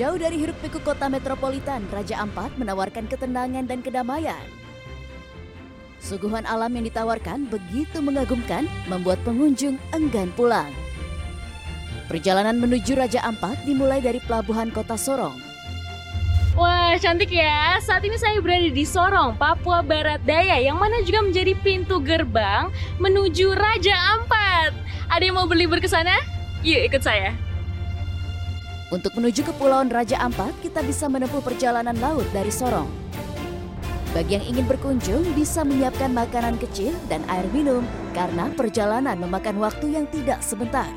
Jauh dari hiruk pikuk kota metropolitan, Raja Ampat menawarkan ketenangan dan kedamaian. Suguhan alam yang ditawarkan begitu mengagumkan, membuat pengunjung enggan pulang. Perjalanan menuju Raja Ampat dimulai dari pelabuhan kota Sorong. Wah, cantik ya. Saat ini saya berada di Sorong, Papua Barat Daya, yang mana juga menjadi pintu gerbang menuju Raja Ampat. Ada yang mau berlibur ke sana? Yuk ikut saya. Untuk menuju ke Pulauan Raja Ampat, kita bisa menempuh perjalanan laut dari Sorong. Bagi yang ingin berkunjung, bisa menyiapkan makanan kecil dan air minum karena perjalanan memakan waktu yang tidak sebentar.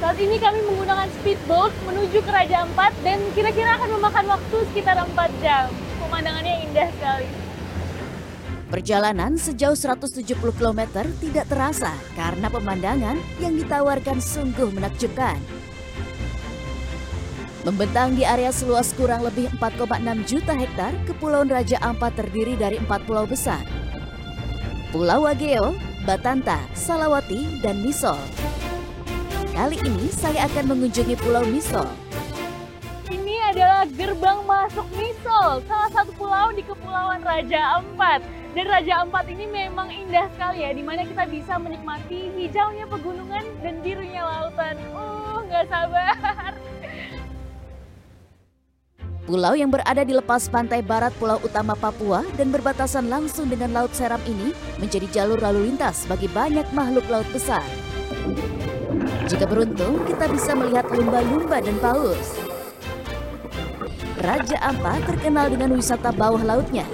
Saat ini kami menggunakan speedboat menuju ke Raja Ampat dan kira-kira akan memakan waktu sekitar 4 jam. Pemandangannya indah sekali. Perjalanan sejauh 170 km tidak terasa karena pemandangan yang ditawarkan sungguh menakjubkan. Membentang di area seluas kurang lebih 4,6 juta hektar, Kepulauan Raja Ampat terdiri dari empat pulau besar. Pulau Wageo, Batanta, Salawati, dan Misol. Kali ini saya akan mengunjungi Pulau Misol. Ini adalah gerbang masuk Misol, salah satu pulau di Kepulauan Raja Ampat. Dan Raja Ampat ini memang indah sekali ya, di mana kita bisa menikmati hijaunya pegunungan dan birunya lautan. Uh, nggak sabar. Pulau yang berada di lepas pantai barat Pulau Utama Papua dan berbatasan langsung dengan Laut Seram ini menjadi jalur lalu lintas bagi banyak makhluk laut besar. Jika beruntung, kita bisa melihat lumba-lumba dan paus. Raja Ampat terkenal dengan wisata bawah lautnya.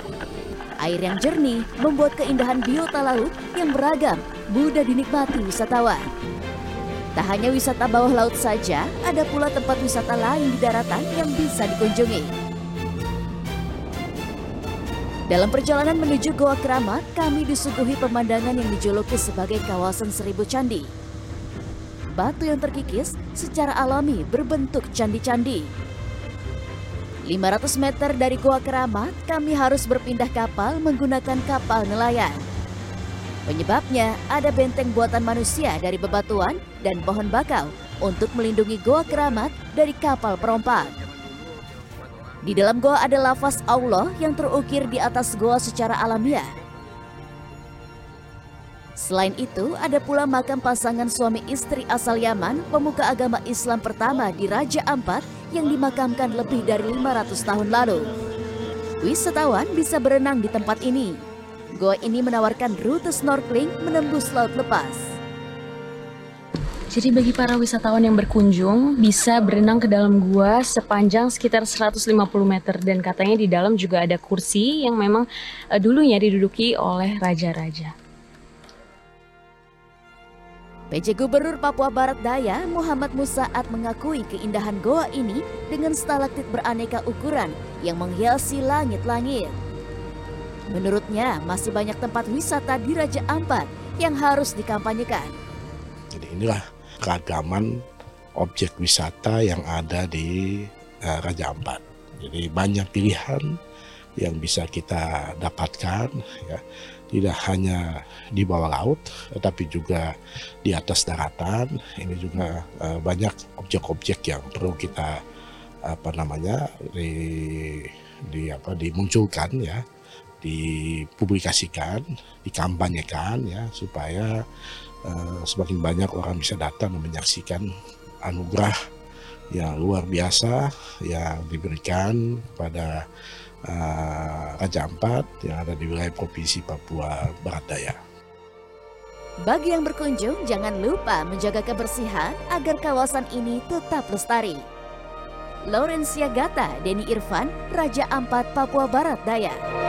Air yang jernih membuat keindahan biota laut yang beragam mudah dinikmati wisatawan. Tak hanya wisata bawah laut saja, ada pula tempat wisata lain di daratan yang bisa dikunjungi. Dalam perjalanan menuju Goa Keramat, kami disuguhi pemandangan yang dijuluki sebagai kawasan seribu candi. Batu yang terkikis secara alami berbentuk candi-candi. 500 meter dari Goa Keramat, kami harus berpindah kapal menggunakan kapal nelayan. Penyebabnya ada benteng buatan manusia dari bebatuan dan pohon bakau untuk melindungi goa keramat dari kapal perompak. Di dalam goa ada lafaz Allah yang terukir di atas goa secara alamiah. Selain itu, ada pula makam pasangan suami istri asal Yaman, pemuka agama Islam pertama di Raja Ampat yang dimakamkan lebih dari 500 tahun lalu. Wisatawan bisa berenang di tempat ini. Goa ini menawarkan rute snorkeling menembus laut lepas. Jadi bagi para wisatawan yang berkunjung bisa berenang ke dalam gua sepanjang sekitar 150 meter dan katanya di dalam juga ada kursi yang memang uh, dulunya diduduki oleh raja-raja. PJ Gubernur Papua Barat Daya Muhammad Musaat mengakui keindahan goa ini dengan stalaktit beraneka ukuran yang menghiasi langit-langit. Menurutnya masih banyak tempat wisata di Raja Ampat yang harus dikampanyekan. Jadi inilah keragaman objek wisata yang ada di uh, Raja Ampat. Jadi banyak pilihan yang bisa kita dapatkan ya tidak hanya di bawah laut tetapi juga di atas daratan ini juga uh, banyak objek-objek yang perlu kita apa namanya di, di apa dimunculkan ya dipublikasikan dikampanyekan ya supaya uh, semakin banyak orang bisa datang menyaksikan anugerah yang luar biasa yang diberikan pada uh, Raja Ampat yang ada di wilayah Provinsi Papua Barat Daya. Bagi yang berkunjung, jangan lupa menjaga kebersihan agar kawasan ini tetap lestari. Laurencia Gata, Denny Irfan, Raja Ampat, Papua Barat Daya.